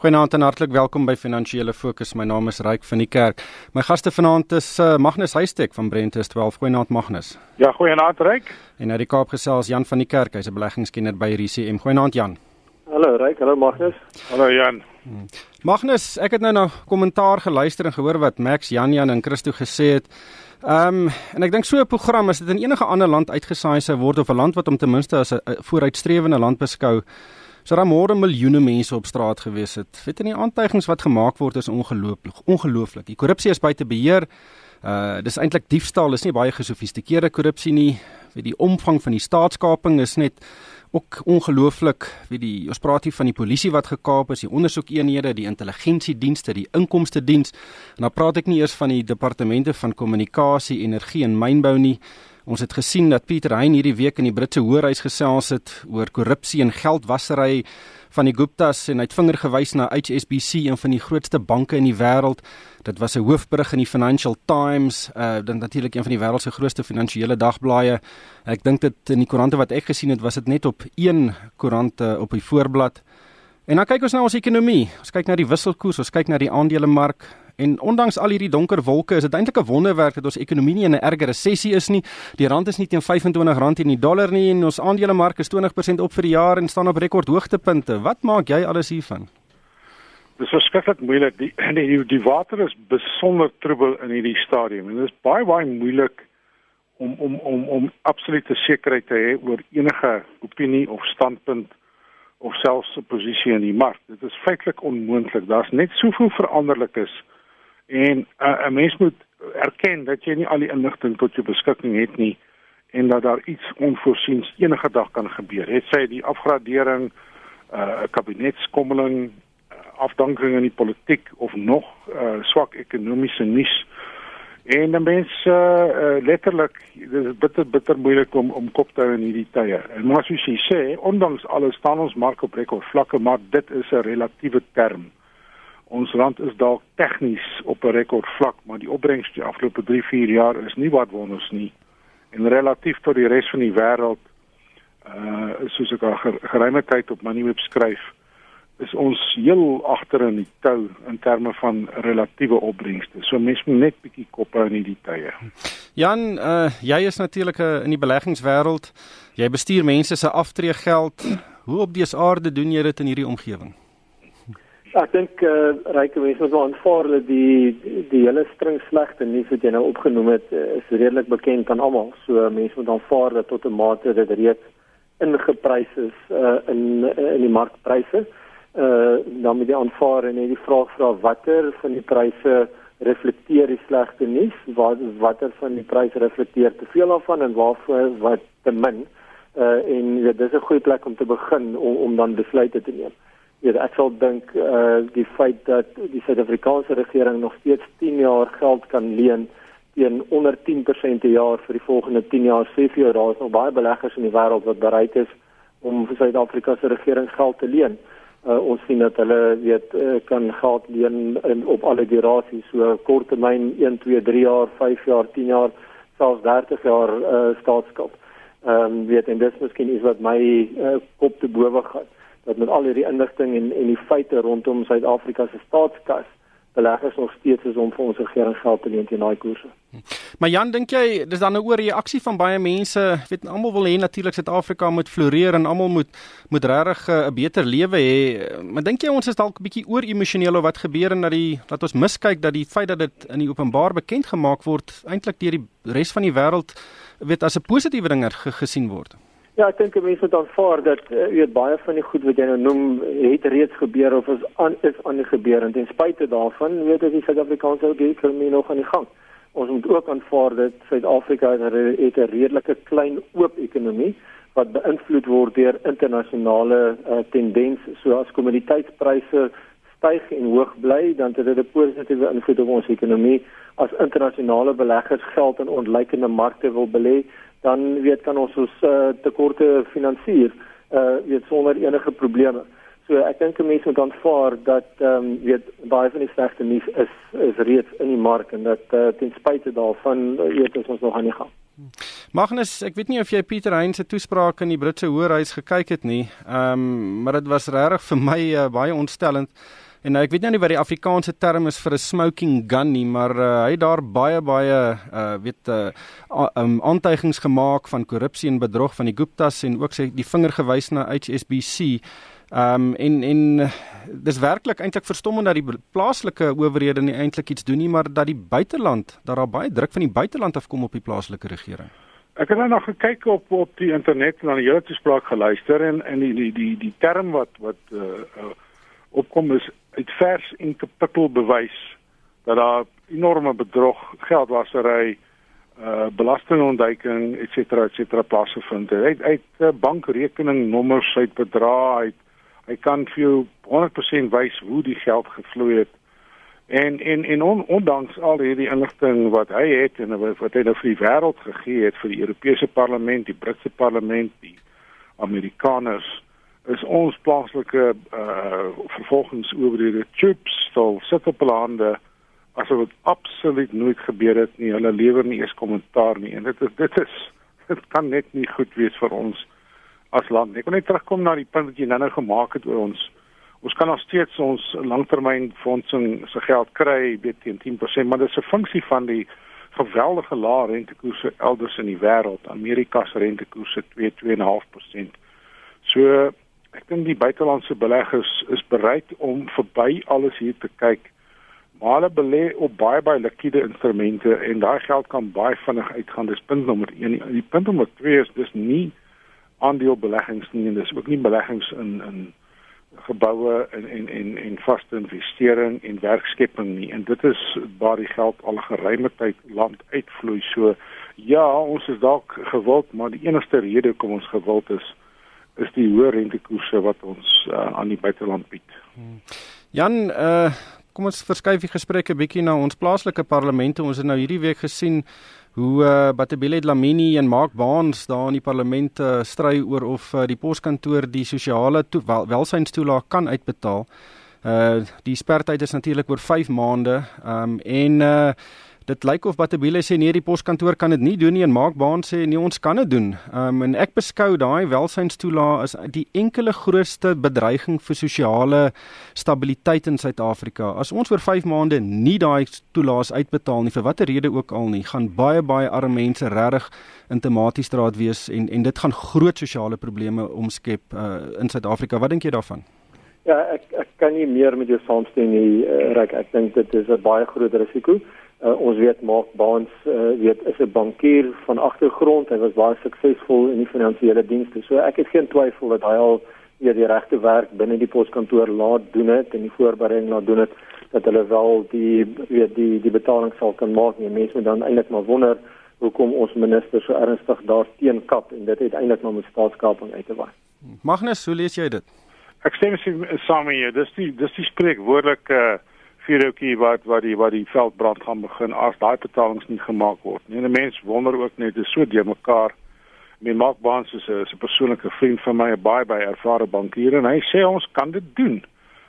Goeienaand en hartlik welkom by Finansiële Fokus. My naam is Ryk van die Kerk. My gaste vanaand is uh, Magnus Huystek van Brentus 12. Goeienaand Magnus. Ja, goeienaand Ryk. En uit die Kaap gesels Jan van die Kerk. Hy's 'n beleggingskenner by RCM. Goeienaand Jan. Hallo Ryk, hallo Magnus. Hallo Jan. Hmm. Magnus, ek het nou na kommentaar geluister en gehoor wat Max Jan Jan en Christo gesê het. Ehm um, en ek dink so 'n program as dit in enige ander land uitgesaai sou word of 'n land wat om ten minste as 'n vooruitstrewende land beskou So daar môre miljoene mense op straat gewees het. Weet jy nie aantuigings wat gemaak word is ongelooflik. Ongelooflik. Die korrupsie is buite beheer. Uh dis eintlik diefstal, is nie baie gesofistikeerde korrupsie nie. Weet die omvang van die staatskaping is net ook ongelooflik. Weet die ons praat hier van die polisie wat gekaap is, die ondersoekeenhede, die intelligensiedienste, die inkomste diens. En dan praat ek nie eers van die departemente van kommunikasie, energie en mynbou nie. Ons het gesien dat Pieter Hein hierdie week in die Britse Hoërhuis gesels het oor korrupsie en geldwasery van die Guptas en hy het vinger gewys na HSBC, een van die grootste banke in die wêreld. Dit was 'n hoofberig in die Financial Times, uh dan natuurlik een van die wêreld se grootste finansiële dagblaaie. Ek dink dit in die koerante wat ek gesien het, was dit net op een koerante op die voorblad. En dan kyk ons na ons ekonomie. Ons kyk na die wisselkoers, ons kyk na die aandelemark. En ondanks al hierdie donker wolke is dit eintlik 'n wonderwerk dat ons ekonomie nie in 'n erge resessie is nie. Die rand is nie teen R25 teen die dollar nie en ons aandelemark is 20% op vir die jaar en staan op rekordhoogtepunte. Wat maak jy alles hiervan? Dit is verskriklik moeilik. Die, die die water is besonder troebel in hierdie stadium en dit is baie baie moeilik om om om om absolute sekerheid te hê oor enige opinie of standpunt of selfs 'n posisie in die mark. Dit is feitelik onmoontlik. Daar's net soveel veranderlikes En uh, 'n mens moet erken dat jy nie al die inligting tot jou beskikking het nie en dat daar iets onvoorsiens enige dag kan gebeur. Het sy die afgradering, 'n uh, kabinetskommeling, uh, afdanking in die politiek of nog uh, swak ekonomiese nuus. En dan mens uh, uh, letterlik dit is bitter bitter moeilik om om kop te hou in hierdie tye. En maar soos jy sê, ondanks alles staan ons mark op rekord vlakke, maar dit is 'n relatiewe term. Ons land is dalk tegnies op 'n rekordvlak, maar die opbrengs die afgelope 3-4 jaar is nie wat wonders nie. En relatief tot die res van die wêreld, uh soos ek al geruime tyd op Moneyweb skryf, is ons heel agter in die tou in terme van relatiewe opbrengste. So mense moet net bietjie kop hou in hierdie tye. Jan, uh jy is natuurlik uh, in die beleggingswêreld. Jy bestuur mense se aftreegeld. Hoe op dese aarde doen jy dit in hierdie omgewing? Ek dink eh uh, ryke mense moet aanvaar dat die die hele string slegte nuus wat jy nou opgenoem het uh, is redelik bekend aan almal. So uh, mense moet aanvaar dat tot 'n mate dit reeds ingeprys is uh, in uh, in die markpryse. Eh uh, dan moet jy aanvaar en die vraag vra watter van die pryse reflekteer die slegte nuus? Wat watter van die pryse reflekteer te veel daarvan en waarvoor wat te min? Eh uh, en ja, dis 'n goeie plek om te begin om om dan besluite te neem. Ja, ek sal dink uh, die feit dat die Suid-Afrikaanse regering nog steeds 10 jaar geld kan leen teen onder 10% per jaar vir die volgende 10 jaar, sê vir jou daar is nog baie beleggers in die wêreld wat bereid is om vir Suid-Afrika se regering geld te leen. Uh, ons sien dat hulle weet uh, kan geld leen in op alle durasies, so korttermyn 1, 2, 3 jaar, 5 jaar, 10 jaar, selfs 30 jaar uh, staatsskuld. Ehm um, weet en dis miskien iets wat my uh, kop te bowe gaan dat met al hierdie inligting en en die feite rondom Suid-Afrika se staatskas beleggers nog steeds is om vir ons regering geld te leen teen daai koerse. Maar Jan, dink jy dis dan 'n oorreaksie van baie mense? Weet almal wil hê natuurlik Suid-Afrika moet floreer en almal moet moet regtig eh, 'n uh, beter lewe hê. Maar dink jy ons is dalk 'n bietjie oor-emosioneel oor wat gebeur en dat die dat ons miskyk dat die feit dat dit in die openbaar bekend gemaak word eintlik deur die res van die wêreld weet as 'n positiewe ding gesien word? Ja, ek dink mense moet aanvaar dat uh, weet baie van die goed wat jy nou noem het reeds gebeur of is aan is aan die gebeur en ten spyte daarvan weet ek die Suid-Afrikaanse ekonomie nog aan die gang. Ons moet ook aanvaar dat Suid-Afrika 'n redelike klein oop ekonomie wat beïnvloed word deur internasionale uh, tendense soos kommoditeitspryse styg en hoog bly dan dit 'n positiewe invloed op ons ekonomie. As internasionale beleggers geld in onlykende markte wil belê dan weet kan ons ons uh, tekorte finansier uh weet sonder enige probleme. So ek dink mense moet aanvaar dat ehm um, weet baie van die slegte nuus is is reeds in die mark en dat uh, ten spyte daarvan weet ons nog aan die gang. Magnus, ek weet nie of jy Pieter Hein se toespraak in die Britse Hoërhuis gekyk het nie. Ehm um, maar dit was regtig vir my uh, baie ontstellend En nou ek weet nou nie wat die Afrikaanse term is vir 'n smoking gun nie, maar uh, hy het daar baie baie uh weet uh um, gemaak van korrupsie en bedrog van die Guptas en ook sê die vinger gewys na HSBC. Um en en dis werklik eintlik verstommend dat die plaaslike owerhede nie eintlik iets doen nie, maar dat die buiteland, dat daar baie druk van die buiteland afkom op die plaaslike regering. Ek het nou nog gekyk op op die internet en aan die hele toespraak geluister en en die die die die term wat wat uh, uh opkom is uit vers en kapitel bewys dat daar enorme bedrog, geldwasery, uh belastingontduiking et cetera et cetera plaasgevind het. Uit uit uh, bankrekeningnommers uit bedrae uit hy kan vir jou 100% wys hoe die geld gevloei het. En en en on, ondanks al hierdie inligting wat hy het en wat hy nou vir die wêreld gegee het vir die Europese Parlement, die Britse Parlement, die Amerikaners is ons plaaslike uh vervolgingsowerhede chips sal sit op lande asof dit absoluut nooit gebeur het nie. Hulle lewer nie eens kommentaar nie en dit is dit is dit kan net nie goed wees vir ons as land. Ek wil net terugkom na die punt wat jy nou-nou gemaak het oor ons ons kan nog steeds ons langtermyn fondsing se geld kry weet teen 10%, maar dit is 'n funksie van die geweldige lae rentekoerse elders in die wêreld. Amerika se rentekoerse 2-2.5%. So ek dink die buitelandse beleggers is bereid om verby alles hier te kyk. Maar hulle belê op baie baie likwide instrumente en daai geld kan baie vinnig uitgaan. Dis punt nommer 1. Die punt nommer 2 is dis nie aandelebeleggings nie en dis ook nie beleggings in in geboue en en en en vaste investering en werkskepping nie. En dit is waar die geld al geruime tyd land uitvloei. So ja, ons is dalk gewild, maar die enigste rede hoekom ons gewild is is die hoë rentekoerse wat ons uh, aan die buiteland bied. Jan, uh, kom ons verskuif die gesprek 'n bietjie na ons plaaslike parlemente. Ons het nou hierdie week gesien hoe uh, Batabile Dlamini en Mark Baans daar in die parlement uh, stry oor of uh, die poskantoor die sosiale wel, welsynstoelaag kan uitbetaal. Uh die spertyd is natuurlik oor 5 maande. Um en uh dit lyk of Batabile sê nee die poskantoor kan dit nie doen nie en Maakbaan sê nee ons kan dit doen. Um, en ek beskou daai welsynstoelae as die enkele grootste bedreiging vir sosiale stabiliteit in Suid-Afrika. As ons oor 5 maande nie daai toelaas uitbetaal nie vir watter rede ook al nie, gaan baie baie arme mense regtig in Tematiesstraat wees en en dit gaan groot sosiale probleme omskep uh, in Suid-Afrika. Wat dink jy daarvan? Ja, ek ek kan nie meer met jou saamstem nie, uh, Rek. Ek dink dit is 'n baie groot risiko. Uh, ons weet Mark Baans uh, weet is 'n bankier van agtergrond. Hy was baie suksesvol in die finansiële dienste. So ek het geen twyfel dat hy al weer die regte werk binne die poskantoor laat doen het en die voorbereiding laat doen het dat hulle wel die weet die die betaling sal kan maak. Nie mense moet dan eintlik maar wonder hoekom ons minister so ernstig daarteen kap en dit uiteindelik maar met staatskaping uit te waai. Magnus, hoe lees jy dit? Ek stem saam met jou. Dis die dis die spreekwoordelike uh, vuurhoutjie wat wat die wat die veldbrand gaan begin as daai betalings nie gemaak word nie. En die mense wonder ook net dis so de mekaar. My Mark Barnes is 'n persoonlike vriend van my, 'n baie baie ervare bankier en hy sê ons kan dit doen.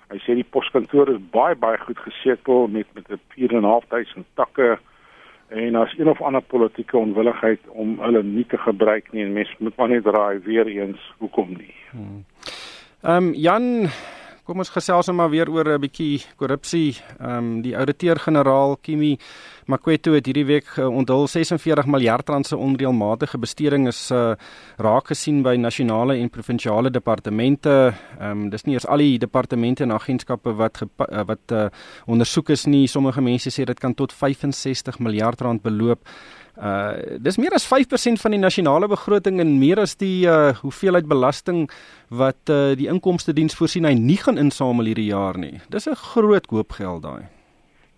Hy sê die poskantoor is baie baie goed gesetel met met 'n 4.500 takke en as een of ander politieke onwilligheid om hulle nie te gebruik nie en mense moet maar net raai weer eens hoekom nie. Hmm. Ehm um, Jan Kom ons gesels nou maar weer oor 'n bietjie korrupsie. Ehm um, die ouditeur-generaal Kimi Makweto het hierdie week uh, onthul 46 miljard rand se onreëlmatige besteding is uh, raak gesien by nasionale en provinsiale departemente. Ehm um, dis nie eers al die departemente en agentskappe wat uh, wat uh, ondersoek is nie. Sommige mense sê dit kan tot 65 miljard rand beloop. Uh dis meer as 5% van die nasionale begroting en meer as die uh hoeveelheid belasting wat uh die inkomste diens voorsien hy nie gaan insamel hierdie jaar nie. Dis 'n groot hoop geld daai.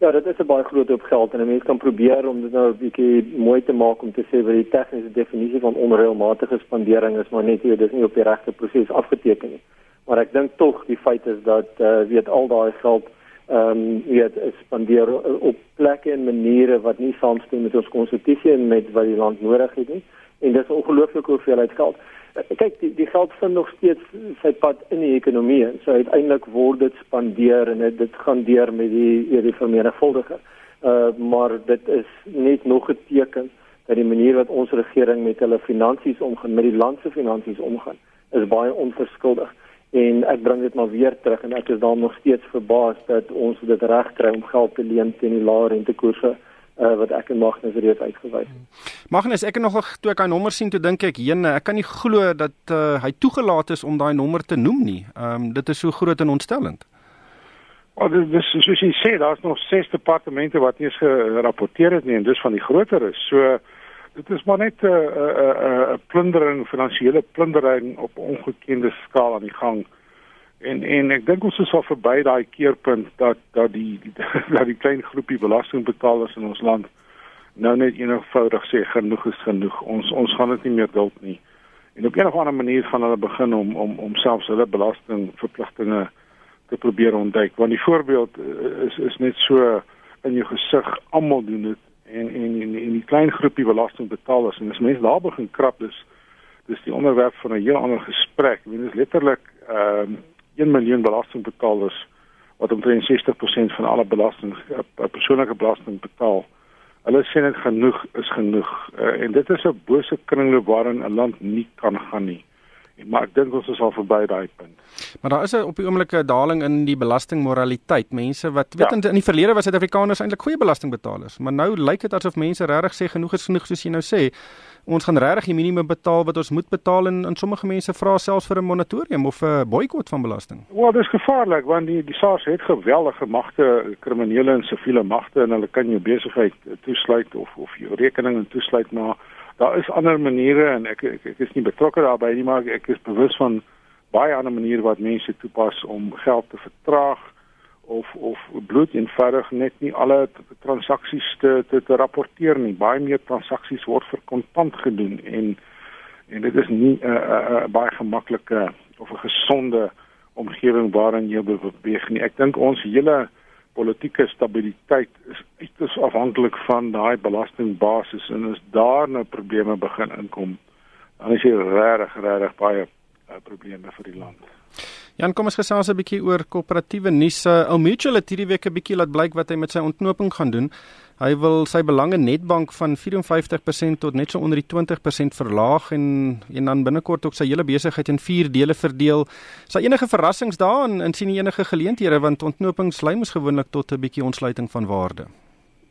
Ja, dit is 'n baie groot hoop geld en 'n mens kan probeer om dit nou 'n bietjie mooi te maak om te sê wat die tegniese definisie van onreëlmatige spandering is, maar net hier dis nie op die regte proses afgeteken nie. Maar ek dink tog die feit is dat uh weet al daai geld ehm um, weet spandeer op plekke en maniere wat nie saamstem met ons konstitusie en met wat die land nodig het nie en dis 'n ongelooflike hoeveelheid geld. Kyk, die, die geld vind nog steeds sy pad in die ekonomie. So uiteindelik word dit spandeer en dit, dit gaan deur met die die vermenigvuldiger. Uh maar dit is net nog 'n teken dat die manier wat ons regering met hulle finansies omgaan, met die land se finansies omgaan, is baie onverskuldig en ek bring dit maar weer terug en ek is dan nog steeds verbaas dat ons dit reg kry om geld te leen teen die lae rentekoerse uh, wat ek en Magnus reeds uitgewys het. Magnus, ek het nog toe ek hy nommer sien toe dink ek, "Jene, ek kan nie glo dat uh, hy toegelaat is om daai nommer te noem nie." Ehm um, dit is so groot en ontstellend. Wel, dis dis soos jy sê, daar's nog ses departemente wat nie gerapporteer het nie en dis van die groter is. So dit is maar net 'n uh, 'n uh, 'n uh, uh, plundering, finansiële plundering op ongekende skaal aan die gang. En en ek dink ons is al verby daai keerpunt dat dat die dat die klein groepie belastingbetalers in ons land nou net eenvoudig sê genoeg is genoeg. Ons ons gaan dit nie meer duld nie. En op 'n of ander manier gaan hulle begin om om om selfs hulle belastingverpligtinge te probeer ontduik want die voorbeeld eh, is is net so in jou gesig almal doen dit en en en in die klein groepie belastingbetalers en as mense daar begin krap dis dis die onderwerp van 'n heel ander gesprek. Ek bedoel letterlik ehm um, 1 miljoen belastingbetalers wat omtrent 60% van alle belasting uh, persoonlike belasting betaal. Hulle sê net genoeg is genoeg uh, en dit is 'n bose kringloop waarin 'n land nie kan gaan nie maar ek dink ons is al verby daai punt. Maar daar is 'n op die oomblik 'n daling in die belastingmoraliteit. Mense wat weet ja. in, in die verlede was Suid-Afrikaners eintlik goeie belastingbetalers, maar nou lyk dit asof mense regtig sê genoeg is genoeg soos jy nou sê. Ons gaan regtig die minimum betaal wat ons moet betaal en en sommige mense vra selfs vir 'n moratorium of 'n boikot van belasting. Wel, dis gevaarlik want die die SARS het geweldige magte, kriminele en siviele magte en hulle kan jou besigheid toesluit of of jou rekening toesluit maar daar is ander maniere en ek ek, ek is nie betrokke daarbey nie maar ek is bewus van baie ander maniere wat mense toepas om geld te vertraag of of bloed eenvoudig net nie alle transaksies te, te te rapporteer nie. Baie meer transaksies word vir kontant gedoen en en dit is nie 'n uh, uh, uh, baie gemaklike of 'n gesonde omgewing waarin jy beweeg nie. Ek dink ons hele politieke stabiliteit is uiters afhanklik van daai belastingbasis en as daar nou probleme begin inkom dan is jy regtig regtig baie uh, probleme vir die land. Jan, kom ons gesels 'n bietjie oor koöperatiewe nuus. Ou Mutual het hierdie week 'n bietjie laat blyk wat hy met sy ontknoping gaan doen. Hy wil sy belange Netbank van 54% tot net so onder die 20% verlaag en en dan binnekort ook sy hele besigheid in vier dele verdeel. Is daar enige verrassings daarin en sien enige geleenthede want ontknopings lei mos gewoonlik tot 'n bietjie ontsluiting van waarde?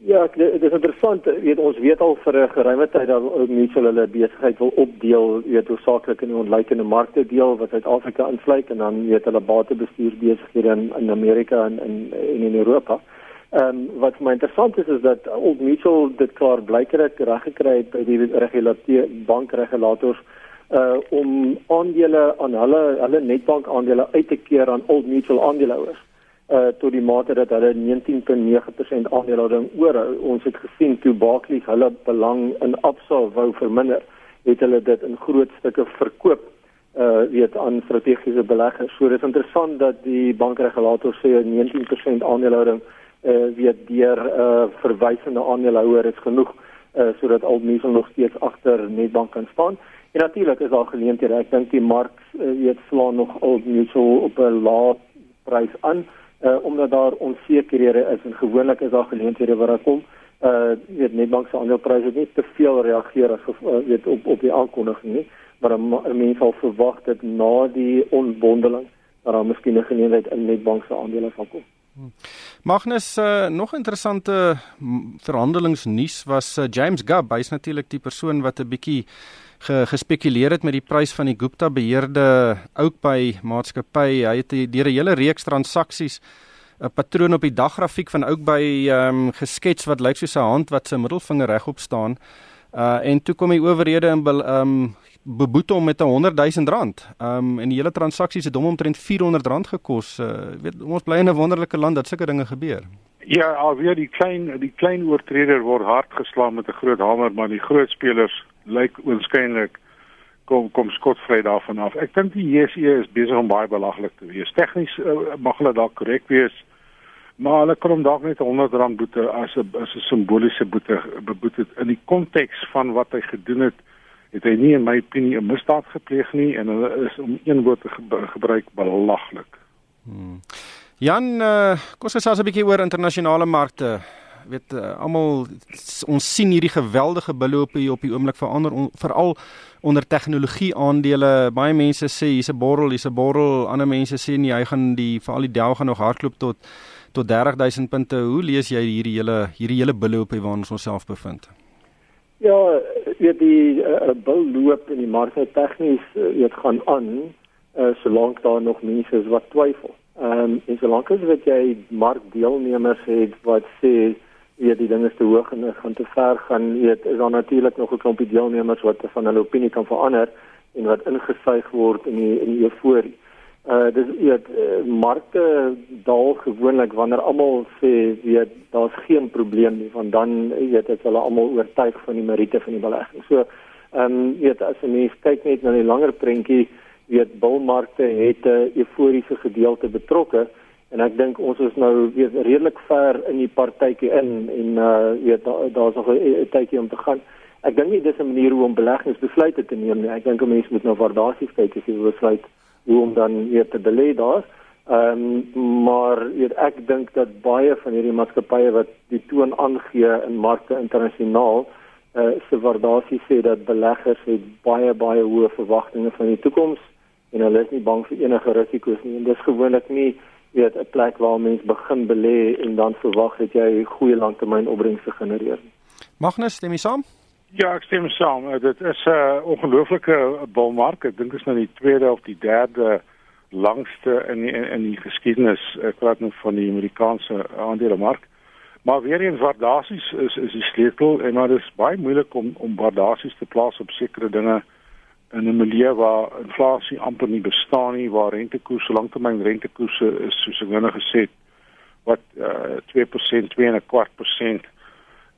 Ja, dit is interessant. Weet ons weet al vir 'n geruime tyd dat Mutual hulle besigheid wil opdeel, weet hoofsaaklik in die ontleikende markte deel wat Suid-Afrika insluit en dan weet hulle batebestuur besighede in in Amerika en in en in Europa. Ehm um, wat my interessant is is dat Old Mutual dit klaar blykerig reg gekry het by die regulateur bankregulators uh om aandele aan hulle hulle netbank aandele uit te keer aan Old Mutual aandeelhouers uh tot die mate dat hulle 19.9% aandelehouding oor ons het gesien toe Barclays hulle belang in Absa wou verminder het hulle dit in groot stukke verkoop uh weet aan strategiese beleggers. So dis interessant dat die bankregulator sê 19% aandelehouding uh, weet deur 'n uh, verwysende aandeelhouer is genoeg uh, sodat al mense nog steeds agter Nedbank kan staan. En natuurlik is daar geleenthede. Ek dink die mark uh, weet slaan nog al mense op 'n lae prys aan uh, omdat daar onsekerhede is en gewoonlik is daar geleenthede wat daar kom. Uh weet Nedbank se aandelepryse nie te veel reageer as uh, weet op op die aankondiging nie, maar mense sal verwag dat na die onbondeling dat daar miskien 'n geleentheid in Nedbank se aandele sal kom. Magnus uh, nog interessante verhandelingsnuus was uh, James Gubb, hy's natuurlik die persoon wat 'n bietjie ge, gespekuleer het met die prys van die Gupta beheerde Oakbay maatskappy. Hy het deur 'n hele reeks transaksies 'n patroon op die daggrafiek van Oakbay um, geskets wat lyk soos 'n hand wat sy middelvinger regop staan. Uh en toe kom die owerhede in um beboete hom met 'n 100 000 rand. Um en die hele transaksie het hom omtrent 400 rand gekos. Uh, weet ons bly in 'n wonderlike land dat sulke dinge gebeur. Ja, alweer die klein die klein oortreder word hard geslaan met 'n groot hamer, maar die groot spelers lyk oënskynlik kom kom skotvry daarvan af. Ek dink die JSE is besig om baie belaglik te wees. Tegnies uh, mag hulle dalk korrek wees. Maar hulle kom dalk net 100 rand boete as 'n as 'n simboliese boete beboet in die konteks van wat hy gedoen het het hy nie in my opinie 'n misdaad gepleeg nie en hulle is om een woord te gebruik belaglik. Hmm. Jan, uh, kom ons gesels 'n bietjie oor internasionale markte. weet uh, almal ons sien hierdie geweldige bulle op hier op die oomblik verander on, veral onder tegnologie aandele. Baie mense sê hier's 'n borrel, hier's 'n borrel. Ander mense sê nee, hy gaan die veral die Dow gaan nog hardloop tot tot 30000 punte. Hoe lees jy hierdie hele hierdie hele bulle op hier waar ons onsself bevind? Ja, weet die uh, bull loop in die mark tegnies weet gaan aan uh, solank daar nog mense is wat twyfel. Ehm um, en solank as wat jy markdeelnemers het wat sê weet die ding is te hoog en gaan te ver gaan, weet is daar natuurlik nog 'n klompie deelnemers wat van hulle opinie kan verander en wat ingesuig word in die in die euforie. Uh dis weet uh, markte daal gewoonlik wanneer almal sê weet daar's geen probleem nie, want dan weet dit hulle almal oortuig van die meriete van die belegging. So ehm um, weet as 'n mens kyk net na die langer prentjie weet bulmarkte het 'n euforiese gedeelte betrokke en ek dink ons is nou weet redelik ver in die partytjie in en uh weet daar's daar nog 'n tydjie om te gaan. Ek dink nie dis 'n manier hoe om beleggingsbesluite te neem nie. Ek dink 'n mens moet nou waardasies kyk as jy besluit hoe om dan weer te belê daar. Ehm um, maar weet ek dink dat baie van hierdie maatskappye wat die toon aangee in markte internasionaal uh se waardasie sê dat beleggers het baie baie hoë verwagtinge van die toekoms en hulle is nie bang vir enige risiko's nie en dis gewoonlik nie weet 'n plek waar mense begin belê en dan verwag dat jy goeie langtermyn opbrengs genereer. Magnus, stem jy saam? Ja, ek stem saam. Uh, dit is 'n uh, ongelooflike bulmark. Ek dink dit is nou die tweede of die derde langste in die, in, in die geskiedenis ek praat nou van die Amerikaanse aandelemark. Maar weer eens waardasies is is die sleutel en maar dit is baie moeilik om om waardasies te plaas op sekere dinge in 'n milieu waar inflasie amper nie bestaan nie, waar rentekoerse, langtermyn rentekoerse is soos ek nou gesê het wat uh, 2%, 2.25%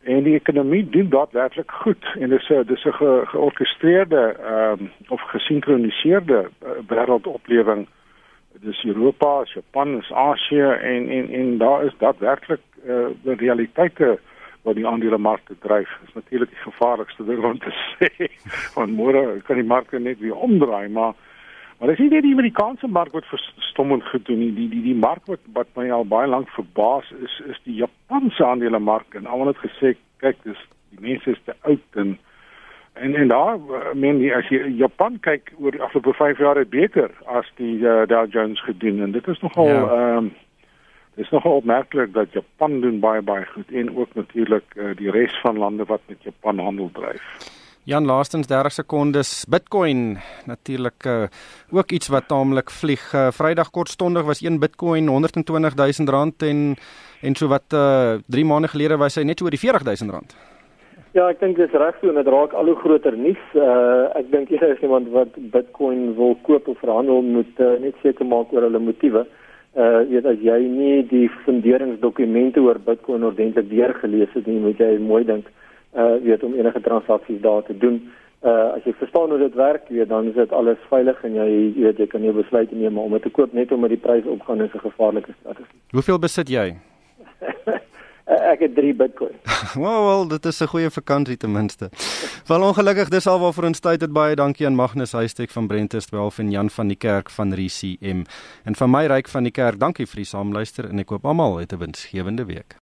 en die ekonomie doen daadwerklik goed en dis 'n dis 'n ge, georkestreerde ehm um, of gesinkroniseerde uh, wêreldoplewing. Dis Europa, Japan, Asië en en en daar is daadwerklik uh, die realiteite uh, wat die aandelemarkte dryf. Dit is natuurlik die gevaarlikste ding om te sê. Want môre kan die markte net weer omdraai, maar maar dis nie net die Amerikaanse mark wat verstommend gedoen nie. Die die die mark wat wat my al baie lank verbaas is is die Japanse aandelemark en almal het gesê kyk dis die mense is te oud en en en daar men die as jy Japan kyk oor die afgelope 5 jaar het beter as die uh, Dow Jones gedoen en dit is nogal ja. ehm ja. um, Dit is nogal opmerklik dat Japan doen baie baie goed en ook natuurlik uh, die res van lande wat met Japan handel dryf. Jan laastens 30 sekondes Bitcoin natuurlik uh, ook iets wat taamlik vlieg. Uh, Vrydag kortstondig was 1 Bitcoin 120 000 rand en en so wat 3 uh, maande gelede was hy net oor die 40 000 rand. Ja, ek dink dis reg so en dit raak al hoe groter nuus. Uh, ek dink jy is iemand wat Bitcoin wil koop of verhandel moet uh, net seker maak oor hulle motiewe uh weet as jy nie die funderingsdokumente oor Bitcoin ordentlik deurgelees het nie, moet jy mooi dink uh weet om enige transaksies daar te doen. Uh as jy verstaan hoe dit werk, weet dan is dit alles veilig en jy weet jy kan nie besluit neem om dit te koop net omdat die prys opgaan is 'n gevaarlike strategie. Hoeveel besit jy? Uh, ek het 3 Bitcoin. Wel, well, dit is 'n goeie vakansie ten minste. Wel ongelukkig dis al waarvoor ons tyd het baie dankie aan Magnus Huystek van Brentest 12 en Jan van die Kerk van RCM. En van my ryk van die Kerk, dankie vir die saamluister en ek koop almal 'n winsgewende week.